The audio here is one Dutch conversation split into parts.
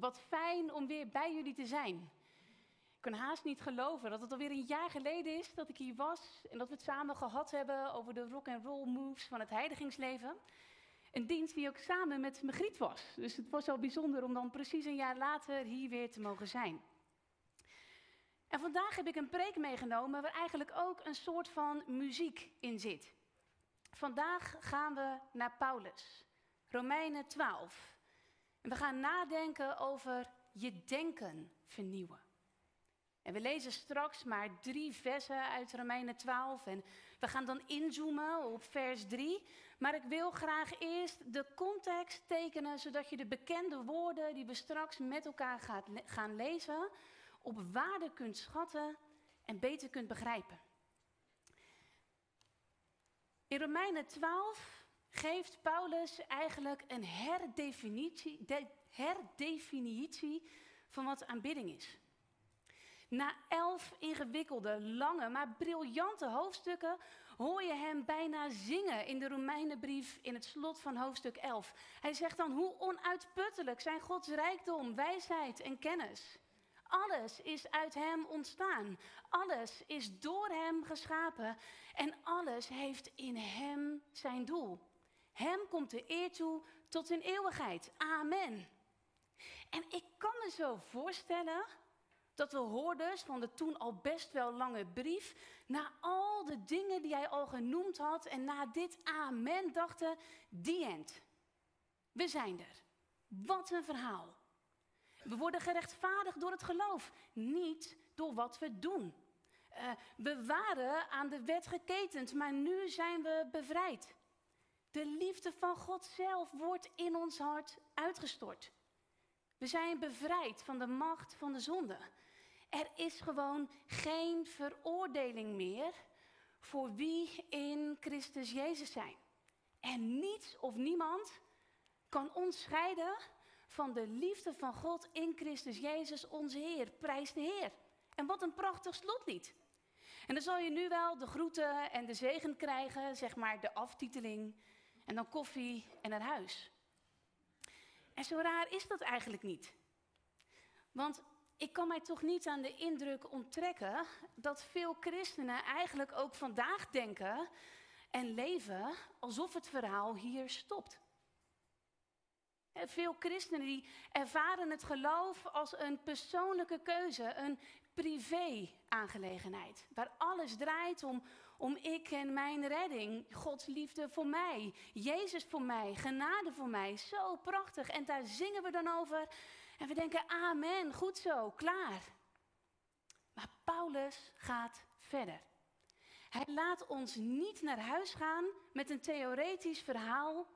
Wat fijn om weer bij jullie te zijn. Ik kan haast niet geloven dat het alweer een jaar geleden is dat ik hier was en dat we het samen gehad hebben over de rock and roll moves van het heidigingsleven. Een dienst die ook samen met Megriet was. Dus het was al bijzonder om dan precies een jaar later hier weer te mogen zijn. En vandaag heb ik een preek meegenomen waar eigenlijk ook een soort van muziek in zit. Vandaag gaan we naar Paulus, Romeinen 12. We gaan nadenken over je denken vernieuwen. En we lezen straks maar drie versen uit Romeinen 12 en we gaan dan inzoomen op vers 3. Maar ik wil graag eerst de context tekenen, zodat je de bekende woorden die we straks met elkaar gaan lezen, op waarde kunt schatten en beter kunt begrijpen. In Romeinen 12 geeft Paulus eigenlijk een herdefinitie, de, herdefinitie van wat aanbidding is. Na elf ingewikkelde, lange, maar briljante hoofdstukken hoor je hem bijna zingen in de Romeinenbrief in het slot van hoofdstuk 11. Hij zegt dan hoe onuitputtelijk zijn Gods rijkdom, wijsheid en kennis. Alles is uit Hem ontstaan. Alles is door Hem geschapen. En alles heeft in Hem zijn doel. Hem komt de eer toe tot in eeuwigheid. Amen. En ik kan me zo voorstellen dat we hoorders van de toen al best wel lange brief, na al de dingen die hij al genoemd had en na dit amen dachten, die end. We zijn er. Wat een verhaal. We worden gerechtvaardigd door het geloof, niet door wat we doen. Uh, we waren aan de wet geketend, maar nu zijn we bevrijd. De liefde van God zelf wordt in ons hart uitgestort. We zijn bevrijd van de macht van de zonde. Er is gewoon geen veroordeling meer voor wie in Christus Jezus zijn. En niets of niemand kan ons scheiden van de liefde van God in Christus Jezus, onze Heer. Prijs de Heer. En wat een prachtig slotlied. En dan zal je nu wel de groeten en de zegen krijgen, zeg maar de aftiteling en dan koffie en naar huis. En zo raar is dat eigenlijk niet. Want ik kan mij toch niet aan de indruk onttrekken dat veel christenen eigenlijk ook vandaag denken en leven alsof het verhaal hier stopt. Veel christenen die ervaren het geloof als een persoonlijke keuze, een privé-aangelegenheid. Waar alles draait om, om ik en mijn redding, Gods liefde voor mij, Jezus voor mij, genade voor mij. Zo prachtig. En daar zingen we dan over. En we denken, amen, goed zo, klaar. Maar Paulus gaat verder. Hij laat ons niet naar huis gaan met een theoretisch verhaal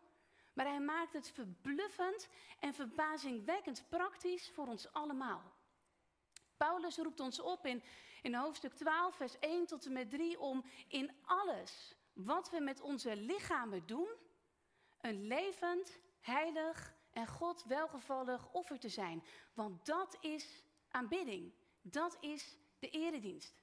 maar hij maakt het verbluffend en verbazingwekkend praktisch voor ons allemaal. Paulus roept ons op in, in hoofdstuk 12, vers 1 tot en met 3 om in alles wat we met onze lichamen doen, een levend, heilig en God welgevallig offer te zijn. Want dat is aanbidding. Dat is de eredienst.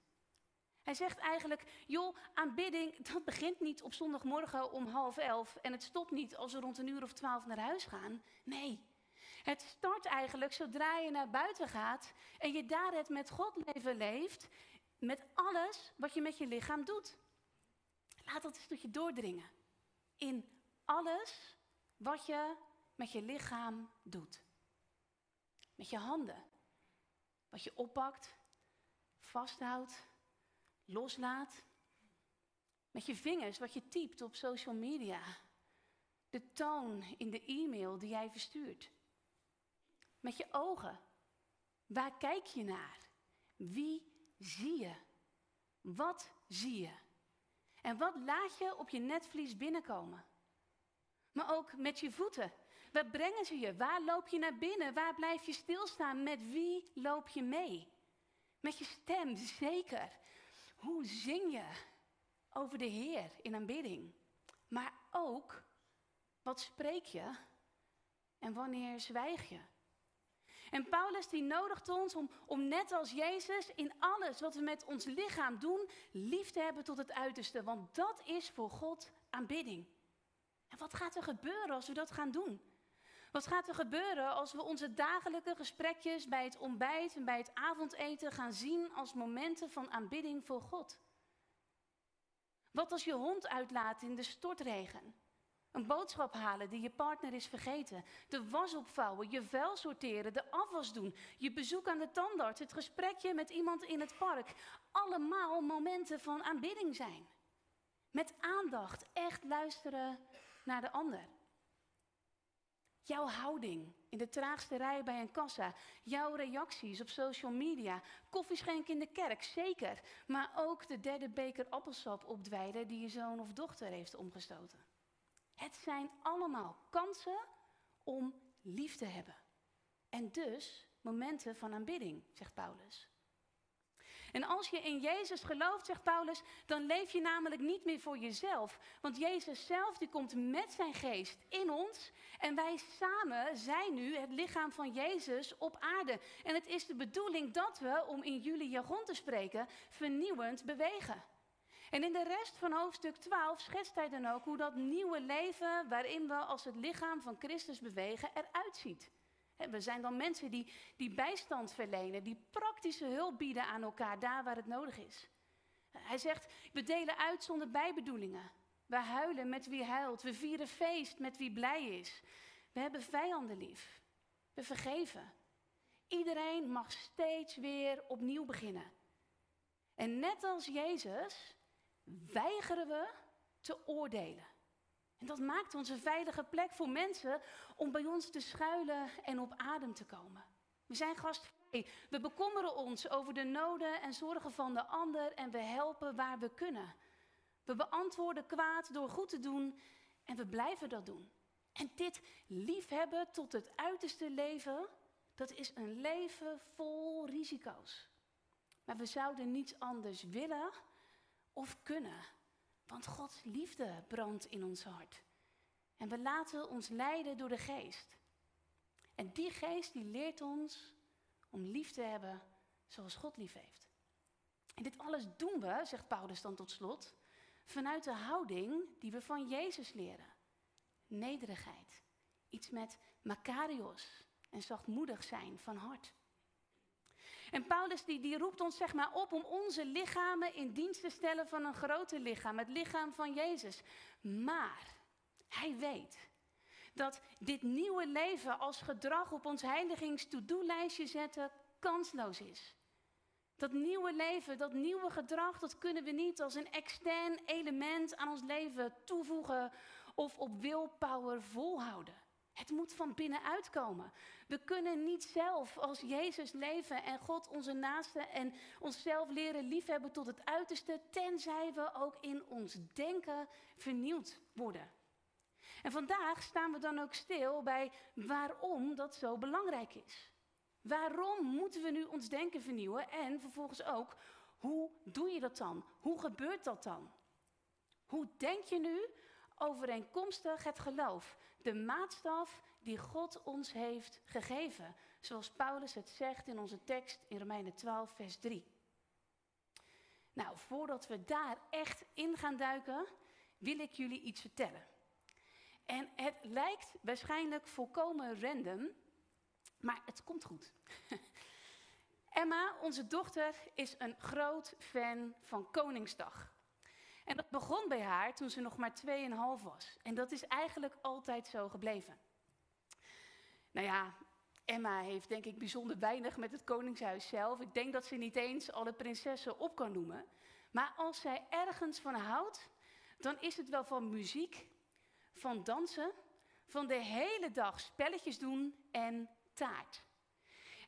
Hij zegt eigenlijk, joh, aanbidding, dat begint niet op zondagmorgen om half elf en het stopt niet als we rond een uur of twaalf naar huis gaan. Nee, het start eigenlijk zodra je naar buiten gaat en je daar het met God leven leeft, met alles wat je met je lichaam doet. Laat dat eens tot je doordringen. In alles wat je met je lichaam doet. Met je handen. Wat je oppakt, vasthoudt, loslaat. Met je vingers wat je typt op social media. De toon in de e-mail die jij verstuurt. Met je ogen. Waar kijk je naar? Wie zie je? Wat zie je? En wat laat je op je netvlies binnenkomen? Maar ook met je voeten. Waar brengen ze je? Waar loop je naar binnen? Waar blijf je stilstaan? Met wie loop je mee? Met je stem, zeker. Hoe zing je over de Heer in aanbidding? Maar ook, wat spreek je en wanneer zwijg je? En Paulus die nodigt ons om, om net als Jezus in alles wat we met ons lichaam doen, lief te hebben tot het uiterste. Want dat is voor God aanbidding. En wat gaat er gebeuren als we dat gaan doen? Wat gaat er gebeuren als we onze dagelijke gesprekjes bij het ontbijt en bij het avondeten gaan zien als momenten van aanbidding voor God? Wat als je hond uitlaat in de stortregen? Een boodschap halen die je partner is vergeten. De was opvouwen, je vuil sorteren, de afwas doen. Je bezoek aan de tandarts, het gesprekje met iemand in het park. Allemaal momenten van aanbidding zijn. Met aandacht, echt luisteren naar de ander. Jouw houding in de traagste rij bij een kassa. Jouw reacties op social media. Koffieschenk in de kerk, zeker. Maar ook de derde beker appelsap opdwijlen die je zoon of dochter heeft omgestoten. Het zijn allemaal kansen om lief te hebben. En dus momenten van aanbidding, zegt Paulus. En als je in Jezus gelooft, zegt Paulus, dan leef je namelijk niet meer voor jezelf. Want Jezus zelf, die komt met zijn geest in ons. En wij samen zijn nu het lichaam van Jezus op aarde. En het is de bedoeling dat we, om in jullie jargon te spreken, vernieuwend bewegen. En in de rest van hoofdstuk 12 schetst hij dan ook hoe dat nieuwe leven waarin we als het lichaam van Christus bewegen eruit ziet. We zijn dan mensen die, die bijstand verlenen, die praktische hulp bieden aan elkaar daar waar het nodig is. Hij zegt, we delen uit zonder bijbedoelingen. We huilen met wie huilt, we vieren feest met wie blij is. We hebben vijanden lief. We vergeven. Iedereen mag steeds weer opnieuw beginnen. En net als Jezus weigeren we te oordelen. En dat maakt ons een veilige plek voor mensen om bij ons te schuilen en op adem te komen. We zijn gastvrij. We bekommeren ons over de noden en zorgen van de ander en we helpen waar we kunnen. We beantwoorden kwaad door goed te doen en we blijven dat doen. En dit liefhebben tot het uiterste leven, dat is een leven vol risico's. Maar we zouden niets anders willen of kunnen. Want Gods liefde brandt in ons hart. En we laten ons leiden door de geest. En die geest die leert ons om lief te hebben zoals God lief heeft. En dit alles doen we, zegt Paulus dan tot slot, vanuit de houding die we van Jezus leren. Nederigheid. Iets met makarios en zachtmoedig zijn van hart. En Paulus die, die roept ons zeg maar op om onze lichamen in dienst te stellen van een groter lichaam, het lichaam van Jezus. Maar hij weet dat dit nieuwe leven als gedrag op ons heiligings-to-do-lijstje zetten kansloos is. Dat nieuwe leven, dat nieuwe gedrag, dat kunnen we niet als een extern element aan ons leven toevoegen of op willpower volhouden. Het moet van binnenuit komen. We kunnen niet zelf als Jezus leven en God onze naaste en onszelf leren liefhebben tot het uiterste, tenzij we ook in ons denken vernieuwd worden. En vandaag staan we dan ook stil bij waarom dat zo belangrijk is. Waarom moeten we nu ons denken vernieuwen en vervolgens ook, hoe doe je dat dan? Hoe gebeurt dat dan? Hoe denk je nu overeenkomstig het geloof? De maatstaf die God ons heeft gegeven. Zoals Paulus het zegt in onze tekst in Romeinen 12, vers 3. Nou, voordat we daar echt in gaan duiken, wil ik jullie iets vertellen. En het lijkt waarschijnlijk volkomen random, maar het komt goed. Emma, onze dochter, is een groot fan van Koningsdag. En dat begon bij haar toen ze nog maar 2,5 was. En dat is eigenlijk altijd zo gebleven. Nou ja, Emma heeft denk ik bijzonder weinig met het Koningshuis zelf. Ik denk dat ze niet eens alle prinsessen op kan noemen. Maar als zij ergens van houdt, dan is het wel van muziek van dansen, van de hele dag spelletjes doen en taart.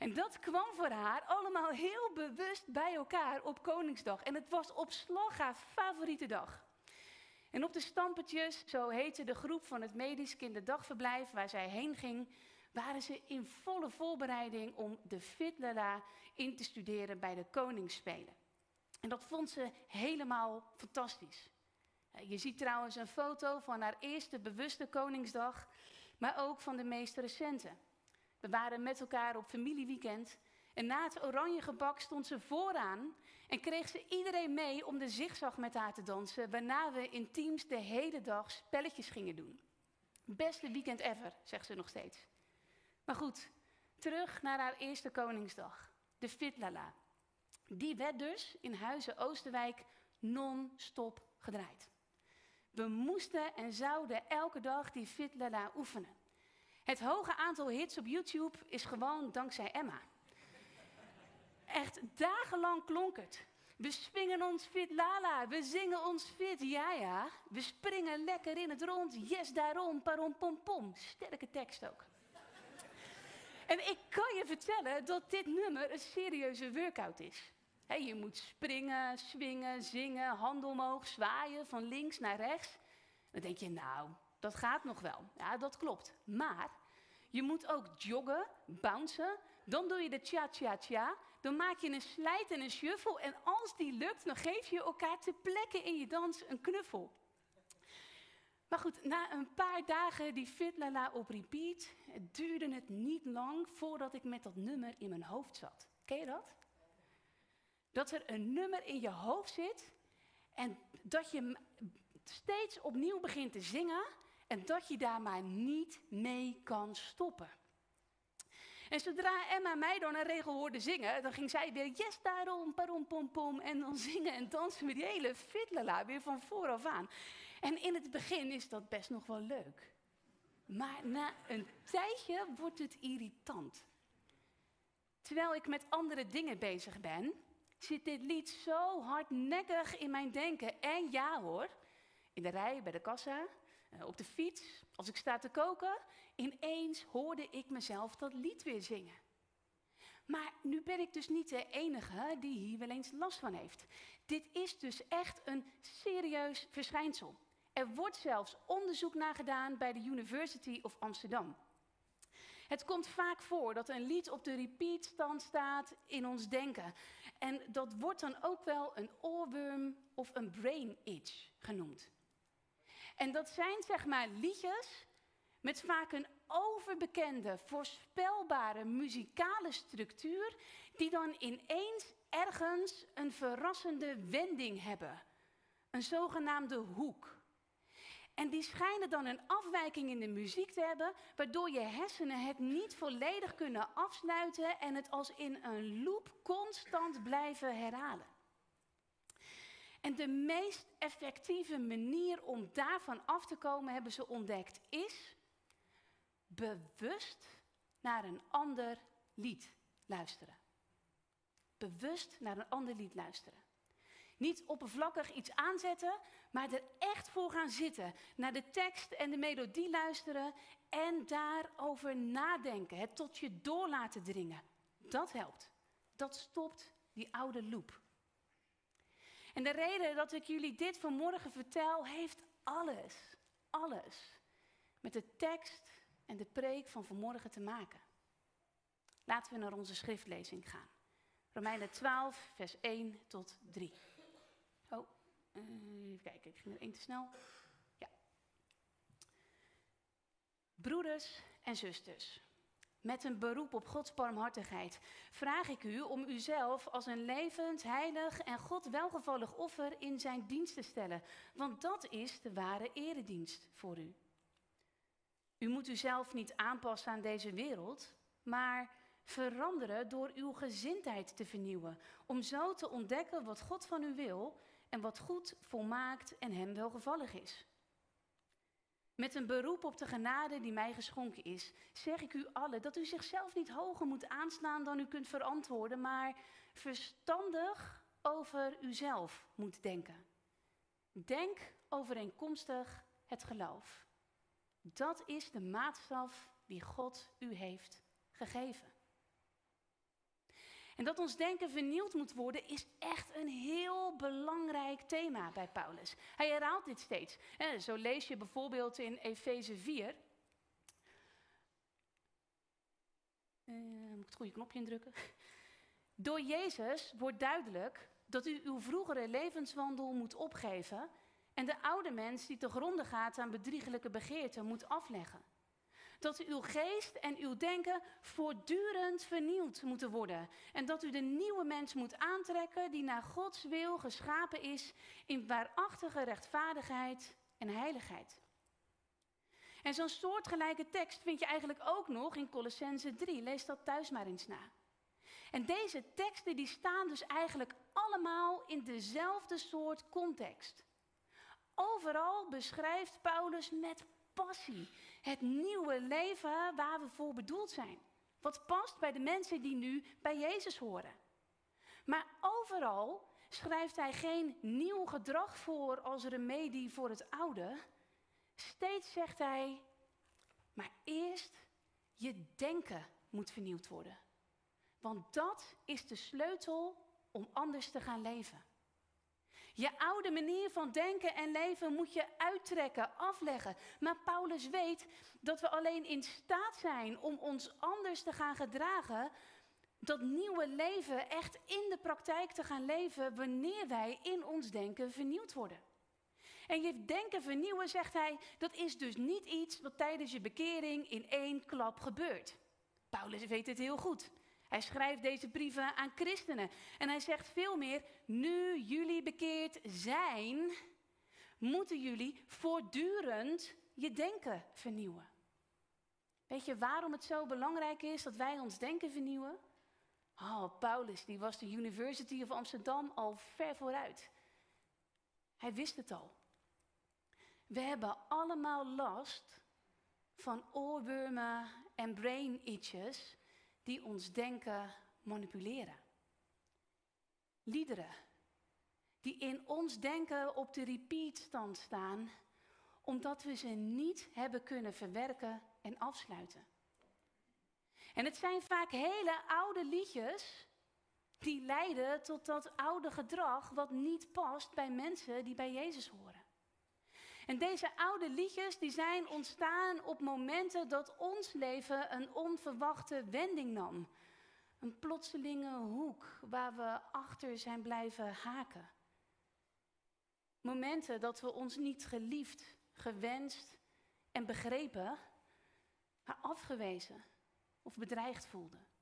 En dat kwam voor haar allemaal heel bewust bij elkaar op Koningsdag. En het was op slag haar favoriete dag. En op de stampertjes, zo heette de groep van het medisch kinderdagverblijf waar zij heen ging, waren ze in volle voorbereiding om de Fitlera in te studeren bij de Koningsspelen. En dat vond ze helemaal fantastisch. Je ziet trouwens een foto van haar eerste bewuste Koningsdag, maar ook van de meest recente. We waren met elkaar op familieweekend en na het oranje gebak stond ze vooraan en kreeg ze iedereen mee om de zigzag met haar te dansen, waarna we in teams de hele dag spelletjes gingen doen. Beste weekend ever, zegt ze nog steeds. Maar goed, terug naar haar eerste Koningsdag, de Fitlala. Die werd dus in Huizen Oosterwijk non-stop gedraaid. We moesten en zouden elke dag die Fitlala oefenen. Het hoge aantal hits op YouTube is gewoon dankzij Emma. Echt dagenlang klonk het. We swingen ons fit lala, we zingen ons fit, ja ja. We springen lekker in het rond, yes daarom, parom pom pom. Sterke tekst ook. En ik kan je vertellen dat dit nummer een serieuze workout is. je moet springen, swingen, zingen, handen omhoog, zwaaien van links naar rechts. Dan denk je, nou, dat gaat nog wel. Ja, dat klopt. Maar je moet ook joggen, bouncen. Dan doe je de cha-cha-cha. Dan maak je een slijt en een shuffle. En als die lukt, dan geef je elkaar ter plekke in je dans een knuffel. Maar goed, na een paar dagen die Fitlala op repeat, duurde het niet lang voordat ik met dat nummer in mijn hoofd zat. Ken je dat? Dat er een nummer in je hoofd zit en dat je steeds opnieuw begint te zingen en dat je daar maar niet mee kan stoppen. En zodra Emma mij dan een regel hoorde zingen, dan ging zij weer yes daarom, parom pom pom. En dan zingen en dansen we die hele fitlala weer van vooraf aan. En in het begin is dat best nog wel leuk. Maar na een tijdje wordt het irritant. Terwijl ik met andere dingen bezig ben, zit dit lied zo hardnekkig in mijn denken. En ja hoor, in de rij bij de kassa, op de fiets, als ik sta te koken, ineens hoorde ik mezelf dat lied weer zingen. Maar nu ben ik dus niet de enige die hier wel eens last van heeft. Dit is dus echt een serieus verschijnsel. Er wordt zelfs onderzoek naar gedaan bij de University of Amsterdam. Het komt vaak voor dat een lied op de repeatstand staat in ons denken. En dat wordt dan ook wel een oorworm of een brain itch genoemd. En dat zijn zeg maar liedjes met vaak een overbekende, voorspelbare muzikale structuur, die dan ineens ergens een verrassende wending hebben. Een zogenaamde hoek. En die schijnen dan een afwijking in de muziek te hebben, waardoor je hersenen het niet volledig kunnen afsluiten en het als in een loop constant blijven herhalen. En de meest effectieve manier om daarvan af te komen, hebben ze ontdekt, is bewust naar een ander lied luisteren. Bewust naar een ander lied luisteren. Niet oppervlakkig iets aanzetten, maar er echt voor gaan zitten. Naar de tekst en de melodie luisteren en daarover nadenken. Het tot je door laten dringen. Dat helpt. Dat stopt die oude loop. En de reden dat ik jullie dit vanmorgen vertel, heeft alles, alles met de tekst en de preek van vanmorgen te maken. Laten we naar onze schriftlezing gaan. Romeinen 12, vers 1 tot 3. Oh, eh, even kijken, ik ging er één te snel. Ja. Broeders en zusters, met een beroep op Gods barmhartigheid, vraag ik u om uzelf als een levend, heilig en God welgevallig offer in zijn dienst te stellen, want dat is de ware eredienst voor u. U moet uzelf niet aanpassen aan deze wereld, maar veranderen door uw gezindheid te vernieuwen, om zo te ontdekken wat God van u wil en wat goed, volmaakt en hem welgevallig is. Met een beroep op de genade die mij geschonken is, zeg ik u allen dat u zichzelf niet hoger moet aanslaan dan u kunt verantwoorden, maar verstandig over uzelf moet denken. Denk overeenkomstig het geloof. Dat is de maatstaf die God u heeft gegeven. En dat ons denken vernieuwd moet worden, is echt een heel belangrijk thema bij Paulus. Hij herhaalt dit steeds. Zo lees je bijvoorbeeld in Efeze 4. Uh, moet ik het goede knopje indrukken? Door Jezus wordt duidelijk dat u uw vroegere levenswandel moet opgeven en de oude mens die te gronde gaat aan bedriegelijke begeerten moet afleggen dat uw geest en uw denken voortdurend vernieuwd moeten worden. En dat u de nieuwe mens moet aantrekken die naar Gods wil geschapen is in waarachtige rechtvaardigheid en heiligheid. En zo'n soortgelijke tekst vind je eigenlijk ook nog in Colossense 3. Lees dat thuis maar eens na. En deze teksten die staan dus eigenlijk allemaal in dezelfde soort context. Overal beschrijft Paulus met passie het nieuwe leven waar we voor bedoeld zijn. Wat past bij de mensen die nu bij Jezus horen. Maar overal schrijft hij geen nieuw gedrag voor als remedie voor het oude. Steeds zegt hij, maar eerst je denken moet vernieuwd worden. Want dat is de sleutel om anders te gaan leven. Je oude manier van denken en leven moet je uittrekken, afleggen. Maar Paulus weet dat we alleen in staat zijn om ons anders te gaan gedragen, dat nieuwe leven echt in de praktijk te gaan leven wanneer wij in ons denken vernieuwd worden. En je denken vernieuwen, zegt hij, dat is dus niet iets wat tijdens je bekering in één klap gebeurt. Paulus weet het heel goed. Hij schrijft deze brieven aan christenen. En hij zegt veel meer, nu jullie bekeerd zijn, moeten jullie voortdurend je denken vernieuwen. Weet je waarom het zo belangrijk is dat wij ons denken vernieuwen? Oh, Paulus, die was de University of Amsterdam al ver vooruit. Hij wist het al. We hebben allemaal last van oorwormen en brain itches die ons denken manipuleren. Liederen die in ons denken op de repeat-stand staan, omdat we ze niet hebben kunnen verwerken en afsluiten. En het zijn vaak hele oude liedjes die leiden tot dat oude gedrag wat niet past bij mensen die bij Jezus horen. En deze oude liedjes die zijn ontstaan op momenten dat ons leven een onverwachte wending nam. Een plotselinge hoek waar we achter zijn blijven haken. Momenten dat we ons niet geliefd, gewenst en begrepen, maar afgewezen of bedreigd voelden.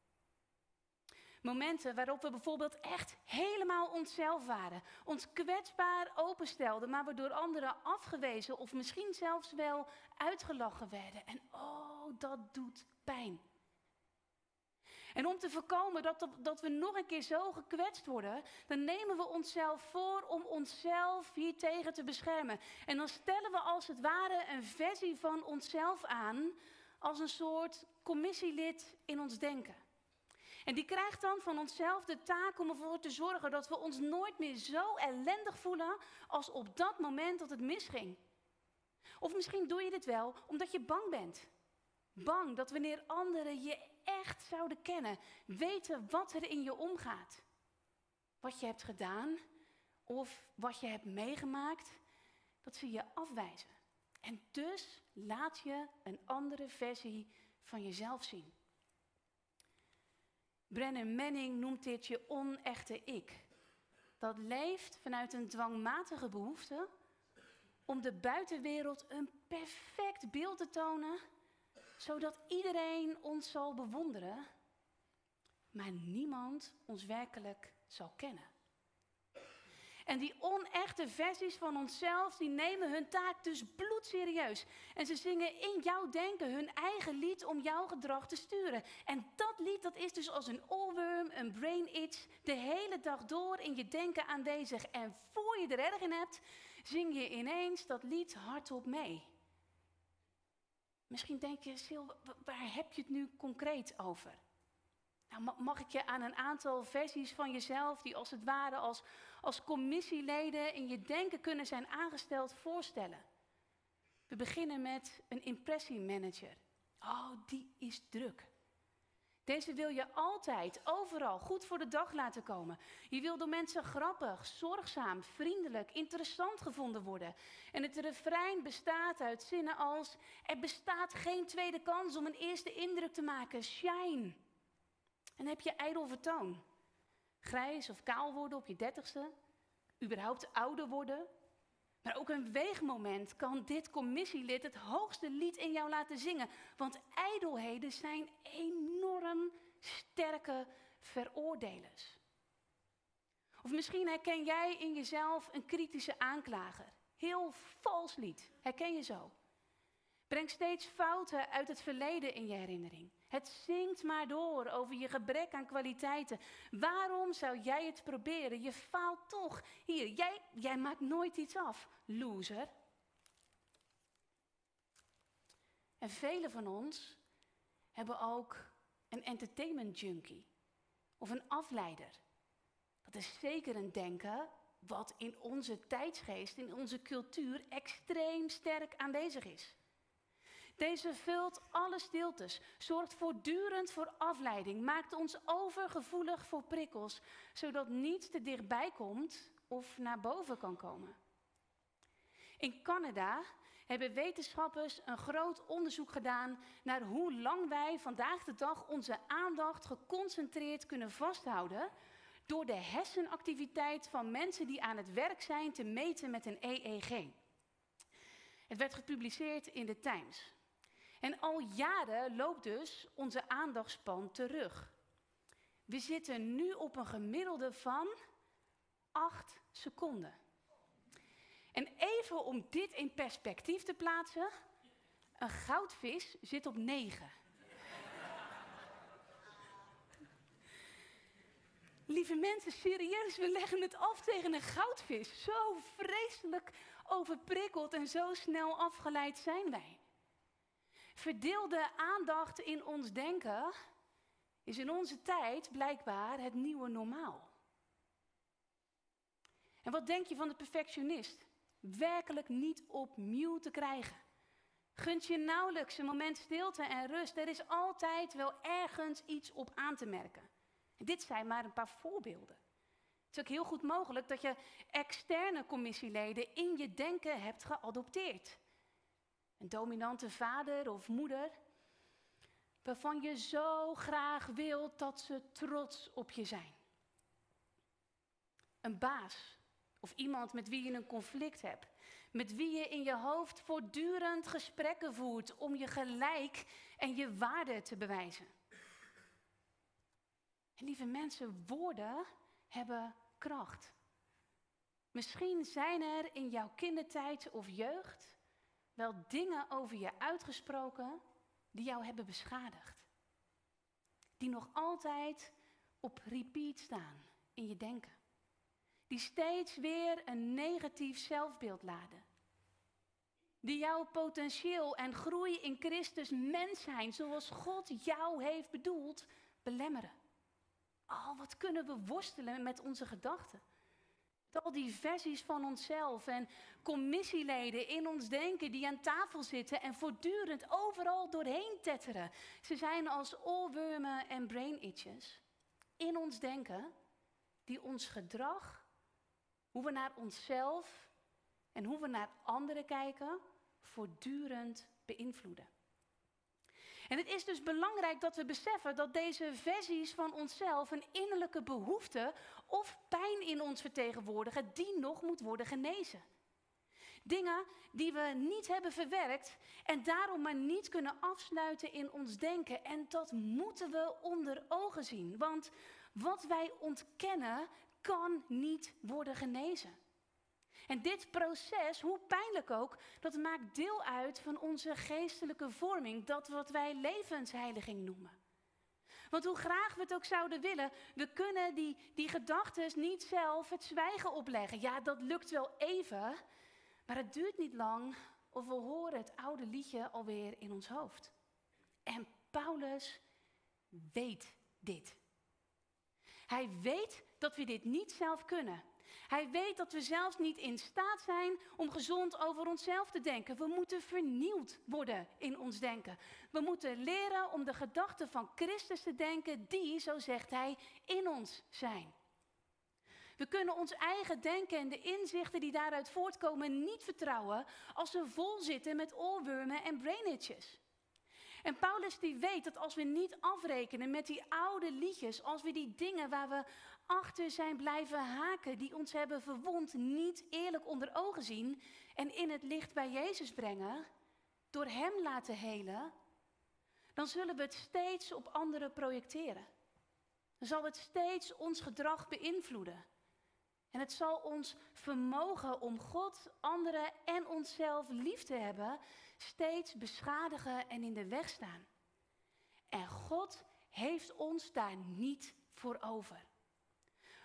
Momenten waarop we bijvoorbeeld echt helemaal onszelf waren, ons kwetsbaar openstelden, maar we door anderen afgewezen of misschien zelfs wel uitgelachen werden. En oh, dat doet pijn. En om te voorkomen dat, dat we nog een keer zo gekwetst worden, dan nemen we onszelf voor om onszelf hiertegen te beschermen. En dan stellen we als het ware een versie van onszelf aan als een soort commissielid in ons denken. En die krijgt dan van onszelf de taak om ervoor te zorgen dat we ons nooit meer zo ellendig voelen als op dat moment dat het misging. Of misschien doe je dit wel omdat je bang bent. Bang dat wanneer anderen je echt zouden kennen, weten wat er in je omgaat. Wat je hebt gedaan of wat je hebt meegemaakt, dat ze je afwijzen. En dus laat je een andere versie van jezelf zien. Brennan Manning noemt dit je onechte ik. Dat leeft vanuit een dwangmatige behoefte om de buitenwereld een perfect beeld te tonen, zodat iedereen ons zal bewonderen, maar niemand ons werkelijk zal kennen. En die onechte versies van onszelf, die nemen hun taak dus bloedserieus. En ze zingen in jouw denken hun eigen lied om jouw gedrag te sturen. En dat lied, dat is dus als een oorworm, een brain itch, de hele dag door in je denken aanwezig. En voor je er erg in hebt, zing je ineens dat lied hardop mee. Misschien denk je, Sil, waar heb je het nu concreet over? Nou, mag ik je aan een aantal versies van jezelf, die als het ware als, als commissieleden in je denken kunnen zijn aangesteld, voorstellen? We beginnen met een impressiemanager. Oh, die is druk. Deze wil je altijd, overal goed voor de dag laten komen. Je wil door mensen grappig, zorgzaam, vriendelijk, interessant gevonden worden. En het refrein bestaat uit zinnen als: Er bestaat geen tweede kans om een eerste indruk te maken. Shine. En heb je ijdel vertoon? Grijs of kaal worden op je dertigste? Überhaupt ouder worden? Maar ook een weegmoment kan dit commissielid het hoogste lied in jou laten zingen. Want ijdelheden zijn enorm sterke veroordelers. Of misschien herken jij in jezelf een kritische aanklager. Heel vals lied. Herken je zo? Breng steeds fouten uit het verleden in je herinnering. Het zingt maar door over je gebrek aan kwaliteiten. Waarom zou jij het proberen? Je faalt toch. Hier, jij, jij maakt nooit iets af, loser. En velen van ons hebben ook een entertainment junkie of een afleider. Dat is zeker een denken wat in onze tijdsgeest, in onze cultuur extreem sterk aanwezig is. Deze vult alle stiltes, zorgt voortdurend voor afleiding, maakt ons overgevoelig voor prikkels, zodat niets te dichtbij komt of naar boven kan komen. In Canada hebben wetenschappers een groot onderzoek gedaan naar hoe lang wij vandaag de dag onze aandacht geconcentreerd kunnen vasthouden door de hersenactiviteit van mensen die aan het werk zijn te meten met een EEG. Het werd gepubliceerd in de Times. En al jaren loopt dus onze aandachtspan terug. We zitten nu op een gemiddelde van 8 seconden. En even om dit in perspectief te plaatsen, een goudvis zit op 9. Lieve mensen, serieus, we leggen het af tegen een goudvis. Zo vreselijk overprikkeld en zo snel afgeleid zijn wij. Verdeelde aandacht in ons denken is in onze tijd blijkbaar het nieuwe normaal. En wat denk je van de perfectionist? Werkelijk niet opnieuw te krijgen. Gunt je nauwelijks een moment stilte en rust. Er is altijd wel ergens iets op aan te merken. En dit zijn maar een paar voorbeelden. Het is ook heel goed mogelijk dat je externe commissieleden in je denken hebt geadopteerd. Een dominante vader of moeder, waarvan je zo graag wilt dat ze trots op je zijn. Een baas of iemand met wie je een conflict hebt, met wie je in je hoofd voortdurend gesprekken voert om je gelijk en je waarde te bewijzen. En lieve mensen, woorden hebben kracht. Misschien zijn er in jouw kindertijd of jeugd wel dingen over je uitgesproken die jou hebben beschadigd. Die nog altijd op repeat staan in je denken. Die steeds weer een negatief zelfbeeld laden. Die jouw potentieel en groei in Christus mens zijn zoals God jou heeft bedoeld, belemmeren. Oh, wat kunnen we worstelen met onze gedachten? Al die versies van onszelf en commissieleden in ons denken die aan tafel zitten en voortdurend overal doorheen tetteren. Ze zijn als oorwormen en brain itches in ons denken die ons gedrag, hoe we naar onszelf en hoe we naar anderen kijken, voortdurend beïnvloeden. En het is dus belangrijk dat we beseffen dat deze versies van onszelf een innerlijke behoefte of pijn in ons vertegenwoordigen die nog moet worden genezen. Dingen die we niet hebben verwerkt en daarom maar niet kunnen afsluiten in ons denken. En dat moeten we onder ogen zien, want wat wij ontkennen kan niet worden genezen. En dit proces, hoe pijnlijk ook, dat maakt deel uit van onze geestelijke vorming, dat wat wij levensheiliging noemen. Want hoe graag we het ook zouden willen, we kunnen die, die gedachten niet zelf het zwijgen opleggen. Ja, dat lukt wel even, maar het duurt niet lang of we horen het oude liedje alweer in ons hoofd. En Paulus weet dit. Hij weet dat we dit niet zelf kunnen. Hij weet dat we zelfs niet in staat zijn om gezond over onszelf te denken. We moeten vernieuwd worden in ons denken. We moeten leren om de gedachten van Christus te denken die, zo zegt hij, in ons zijn. We kunnen ons eigen denken en de inzichten die daaruit voortkomen niet vertrouwen als ze vol zitten met oorwormen en brainitches. En Paulus die weet dat als we niet afrekenen met die oude liedjes, als we die dingen waar we achter zijn blijven haken, die ons hebben verwond, niet eerlijk onder ogen zien en in het licht bij Jezus brengen, door Hem laten helen, dan zullen we het steeds op anderen projecteren. Dan zal het steeds ons gedrag beïnvloeden. En het zal ons vermogen om God, anderen en onszelf lief te hebben, steeds beschadigen en in de weg staan. En God heeft ons daar niet voor over.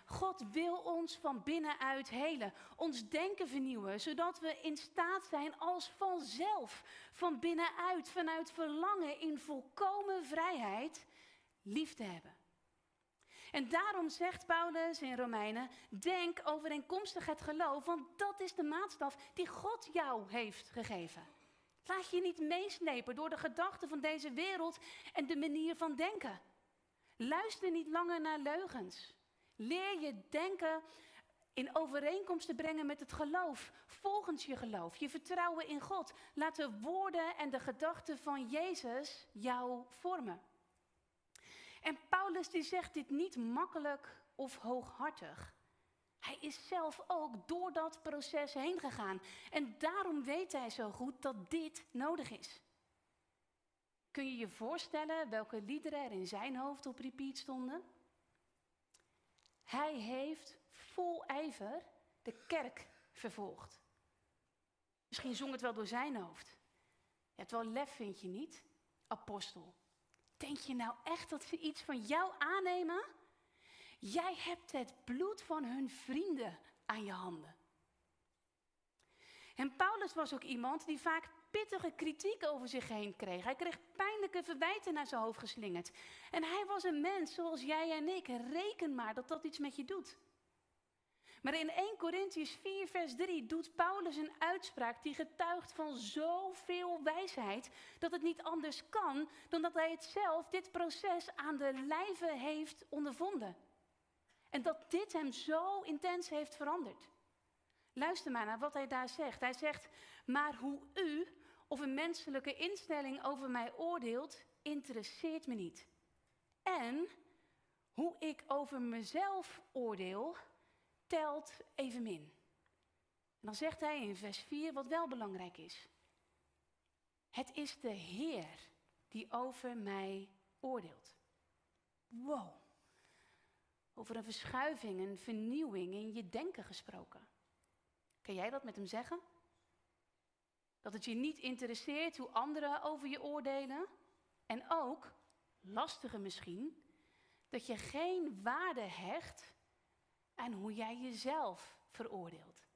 God wil ons van binnenuit helen, ons denken vernieuwen, zodat we in staat zijn als vanzelf, van binnenuit, vanuit verlangen in volkomen vrijheid, lief te hebben. En daarom zegt Paulus in Romeinen: denk overeenkomstig het geloof, want dat is de maatstaf die God jou heeft gegeven. Laat je niet meeslepen door de gedachten van deze wereld en de manier van denken. Luister niet langer naar leugens. Leer je denken in overeenkomst te brengen met het geloof, volgens je geloof, je vertrouwen in God. Laat de woorden en de gedachten van Jezus jou vormen. En Paulus die zegt dit niet makkelijk of hooghartig. Hij is zelf ook door dat proces heen gegaan. En daarom weet hij zo goed dat dit nodig is. Kun je je voorstellen welke liederen er in zijn hoofd op repeat stonden? Hij heeft vol ijver de kerk vervolgd. Misschien zong het wel door zijn hoofd. Je hebt wel lef, vind je niet? Apostel. Denk je nou echt dat ze iets van jou aannemen? Jij hebt het bloed van hun vrienden aan je handen. En Paulus was ook iemand die vaak pittige kritiek over zich heen kreeg. Hij kreeg pijnlijke verwijten naar zijn hoofd geslingerd. En hij was een mens zoals jij en ik. Reken maar dat dat iets met je doet. Maar in 1 Corinthians 4, vers 3 doet Paulus een uitspraak die getuigt van zoveel wijsheid dat het niet anders kan dan dat hij het zelf, dit proces, aan de lijve heeft ondervonden. En dat dit hem zo intens heeft veranderd. Luister maar naar wat hij daar zegt. Hij zegt, maar hoe u of een menselijke instelling over mij oordeelt, interesseert me niet. En hoe ik over mezelf oordeel, telt evenmin. En dan zegt hij in vers 4 wat wel belangrijk is. Het is de Heer die over mij oordeelt. Wow. Over een verschuiving, een vernieuwing in je denken gesproken. Kan jij dat met hem zeggen? Dat het je niet interesseert hoe anderen over je oordelen? En ook, lastiger misschien, dat je geen waarde hecht aan hoe jij jezelf veroordeelt.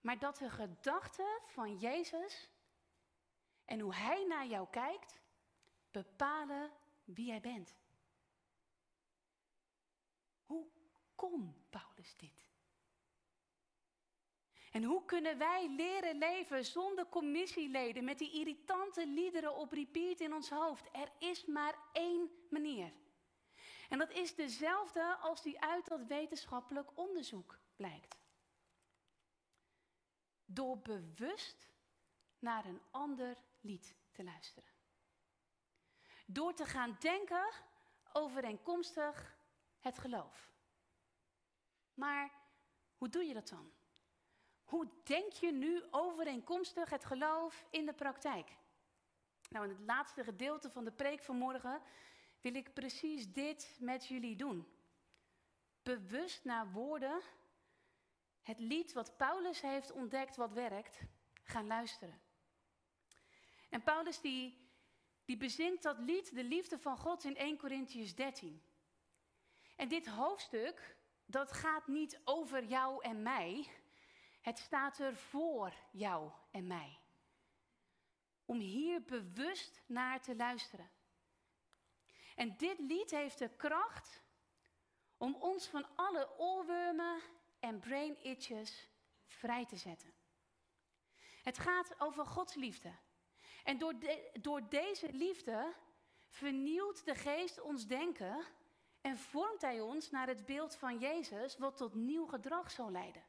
Maar dat de gedachten van Jezus en hoe Hij naar jou kijkt, bepalen wie jij bent. Hoe kon Paulus dit? En hoe kunnen wij leren leven zonder commissieleden met die irritante liederen op repeat in ons hoofd? Er is maar één manier. En dat is dezelfde als die uit dat wetenschappelijk onderzoek blijkt. Door bewust naar een ander lied te luisteren. Door te gaan denken overeenkomstig het geloof. Maar hoe doe je dat dan? Hoe denk je nu overeenkomstig het geloof in de praktijk? Nou, in het laatste gedeelte van de preek van morgen wil ik precies dit met jullie doen. Bewust naar woorden, het lied wat Paulus heeft ontdekt wat werkt, gaan luisteren. En Paulus die, die bezingt dat lied, de liefde van God, in 1 Corinthians 13. En dit hoofdstuk, dat gaat niet over jou en mij. Het staat er voor jou en mij. Om hier bewust naar te luisteren. En dit lied heeft de kracht om ons van alle oorwormen en brain itches vrij te zetten. Het gaat over Gods liefde. En door, door deze liefde vernieuwt de geest ons denken en vormt hij ons naar het beeld van Jezus, wat tot nieuw gedrag zal leiden.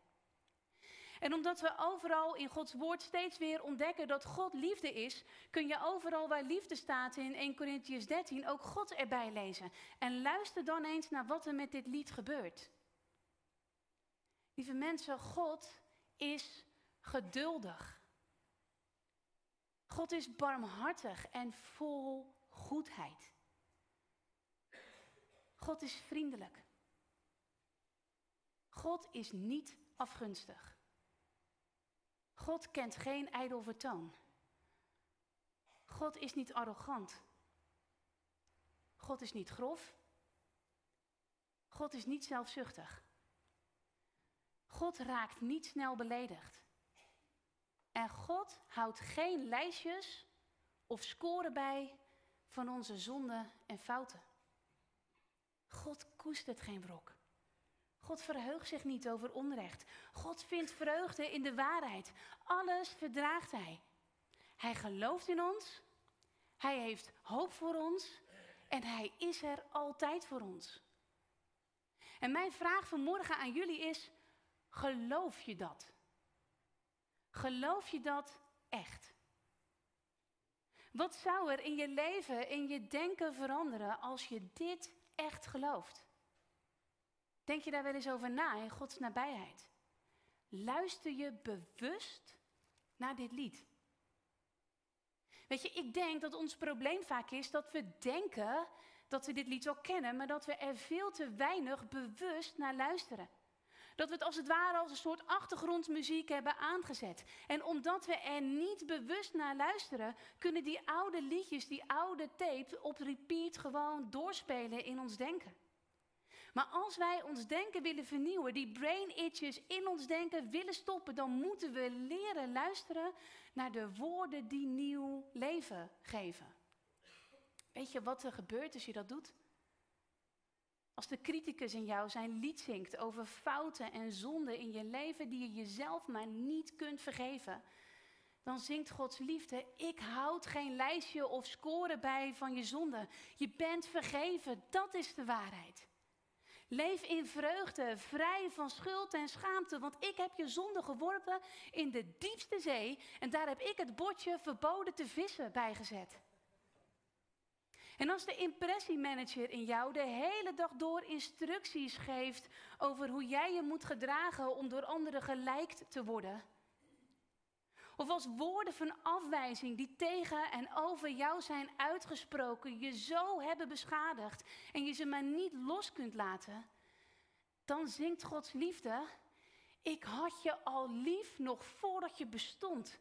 En omdat we overal in Gods woord steeds weer ontdekken dat God liefde is, kun je overal waar liefde staat in 1 Corinthians 13 ook God erbij lezen. En luister dan eens naar wat er met dit lied gebeurt. Lieve mensen, God is geduldig. God is barmhartig en vol goedheid. God is vriendelijk. God is niet afgunstig. God kent geen ijdel vertoon. God is niet arrogant. God is niet grof. God is niet zelfzuchtig. God raakt niet snel beledigd. En God houdt geen lijstjes of scoren bij van onze zonden en fouten. God koestert geen wrok. God verheugt zich niet over onrecht. God vindt vreugde in de waarheid. Alles verdraagt Hij. Hij gelooft in ons. Hij heeft hoop voor ons. En Hij is er altijd voor ons. En mijn vraag vanmorgen aan jullie is: geloof je dat? Geloof je dat echt? Wat zou er in je leven, in je denken veranderen als je dit echt gelooft? Denk je daar wel eens over na in Gods nabijheid? Luister je bewust naar dit lied? Weet je, ik denk dat ons probleem vaak is dat we denken dat we dit lied wel kennen, maar dat we er veel te weinig bewust naar luisteren. Dat we het als het ware als een soort achtergrondmuziek hebben aangezet. En omdat we er niet bewust naar luisteren, kunnen die oude liedjes, die oude tape op repeat gewoon doorspelen in ons denken. Maar als wij ons denken willen vernieuwen, die brain itches in ons denken willen stoppen, dan moeten we leren luisteren naar de woorden die nieuw leven geven. Weet je wat er gebeurt als je dat doet? Als de criticus in jou zijn lied zingt over fouten en zonden in je leven die je jezelf maar niet kunt vergeven, dan zingt Gods liefde: Ik houd geen lijstje of score bij van je zonden. Je bent vergeven, dat is de waarheid. Leef in vreugde, vrij van schuld en schaamte, want ik heb je zonde geworpen in de diepste zee en daar heb ik het bordje verboden te vissen bijgezet. En als de impressiemanager in jou de hele dag door instructies geeft over hoe jij je moet gedragen om door anderen gelijkt te worden. Of als woorden van afwijzing die tegen en over jou zijn uitgesproken je zo hebben beschadigd en je ze maar niet los kunt laten, dan zingt Gods liefde. Ik had je al lief nog voordat je bestond.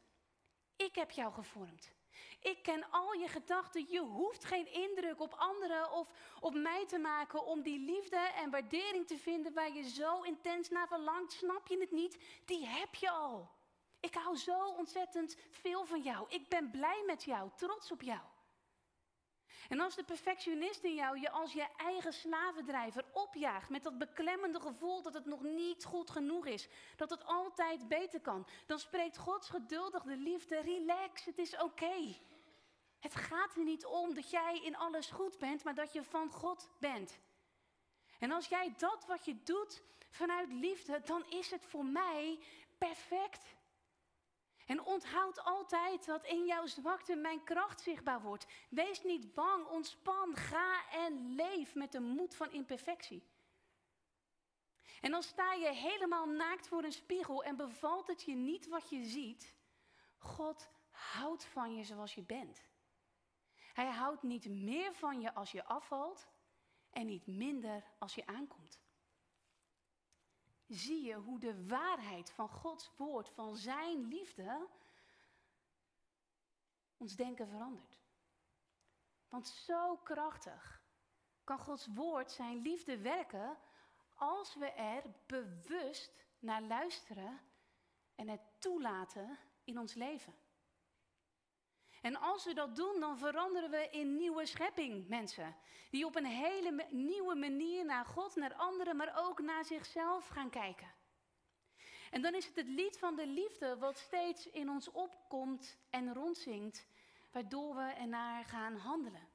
Ik heb jou gevormd. Ik ken al je gedachten. Je hoeft geen indruk op anderen of op mij te maken om die liefde en waardering te vinden waar je zo intens naar verlangt. Snap je het niet? Die heb je al. Ik hou zo ontzettend veel van jou. Ik ben blij met jou, trots op jou. En als de perfectionist in jou je als je eigen slavendrijver opjaagt met dat beklemmende gevoel dat het nog niet goed genoeg is, dat het altijd beter kan, dan spreekt Gods geduldige liefde, relax, het is oké. Het gaat er niet om dat jij in alles goed bent, maar dat je van God bent. En als jij dat wat je doet vanuit liefde, dan is het voor mij perfect. En onthoud altijd dat in jouw zwakte mijn kracht zichtbaar wordt. Wees niet bang, ontspan, ga en leef met de moed van imperfectie. En dan sta je helemaal naakt voor een spiegel en bevalt het je niet wat je ziet. God houdt van je zoals je bent. Hij houdt niet meer van je als je afvalt en niet minder als je aankomt. Zie je hoe de waarheid van Gods woord, van Zijn liefde, ons denken verandert. Want zo krachtig kan Gods woord Zijn liefde werken als we er bewust naar luisteren en het toelaten in ons leven. En als we dat doen, dan veranderen we in nieuwe schepping, mensen. Die op een hele nieuwe manier naar God, naar anderen, maar ook naar zichzelf gaan kijken. En dan is het het lied van de liefde wat steeds in ons opkomt en rondzingt, waardoor we ernaar gaan handelen.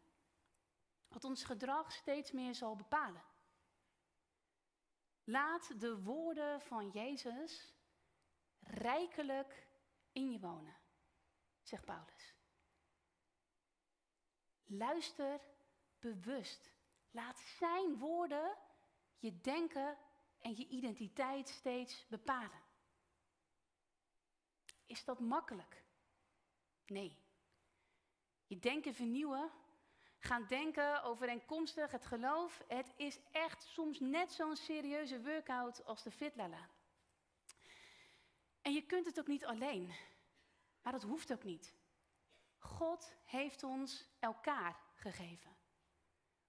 Wat ons gedrag steeds meer zal bepalen. Laat de woorden van Jezus rijkelijk in je wonen, zegt Paulus. Luister bewust. Laat zijn woorden je denken en je identiteit steeds bepalen. Is dat makkelijk? Nee. Je denken vernieuwen, gaan denken overeenkomstig het geloof. Het is echt soms net zo'n serieuze workout als de fitlellen. En je kunt het ook niet alleen. Maar dat hoeft ook niet. God heeft ons elkaar gegeven.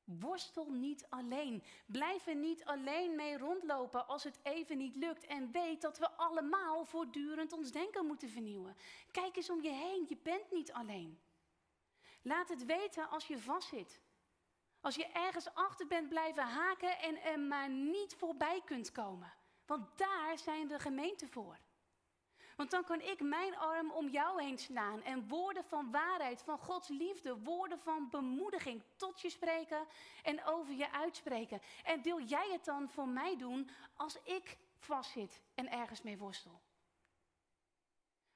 Worstel niet alleen. Blijf er niet alleen mee rondlopen als het even niet lukt. En weet dat we allemaal voortdurend ons denken moeten vernieuwen. Kijk eens om je heen, je bent niet alleen. Laat het weten als je vastzit. Als je ergens achter bent blijven haken en er maar niet voorbij kunt komen. Want daar zijn de gemeenten voor. Want dan kan ik mijn arm om jou heen slaan en woorden van waarheid, van Gods liefde, woorden van bemoediging tot je spreken en over je uitspreken. En wil jij het dan voor mij doen als ik vastzit en ergens mee worstel?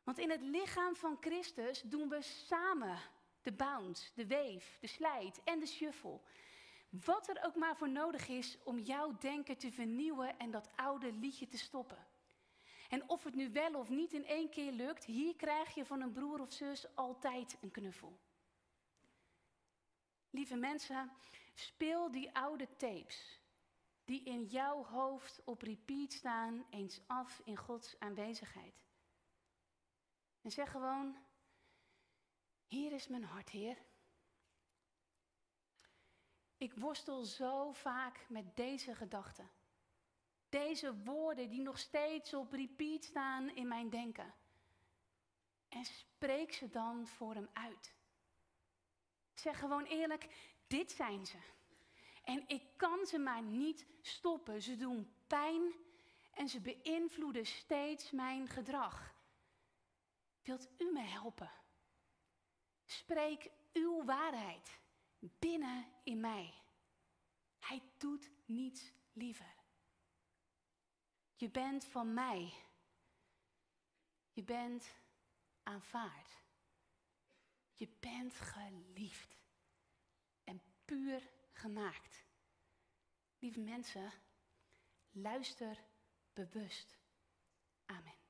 Want in het lichaam van Christus doen we samen de bounce, de weef, de slijt en de shuffle. Wat er ook maar voor nodig is om jouw denken te vernieuwen en dat oude liedje te stoppen. En of het nu wel of niet in één keer lukt, hier krijg je van een broer of zus altijd een knuffel. Lieve mensen, speel die oude tapes die in jouw hoofd op repeat staan eens af in Gods aanwezigheid. En zeg gewoon, hier is mijn hart, Heer. Ik worstel zo vaak met deze gedachten. Deze woorden die nog steeds op repeat staan in mijn denken. En spreek ze dan voor hem uit. Zeg gewoon eerlijk, dit zijn ze. En ik kan ze maar niet stoppen. Ze doen pijn en ze beïnvloeden steeds mijn gedrag. Wilt u me helpen? Spreek uw waarheid binnen in mij. Hij doet niets liever. Je bent van mij. Je bent aanvaard. Je bent geliefd en puur gemaakt. Lieve mensen, luister bewust. Amen.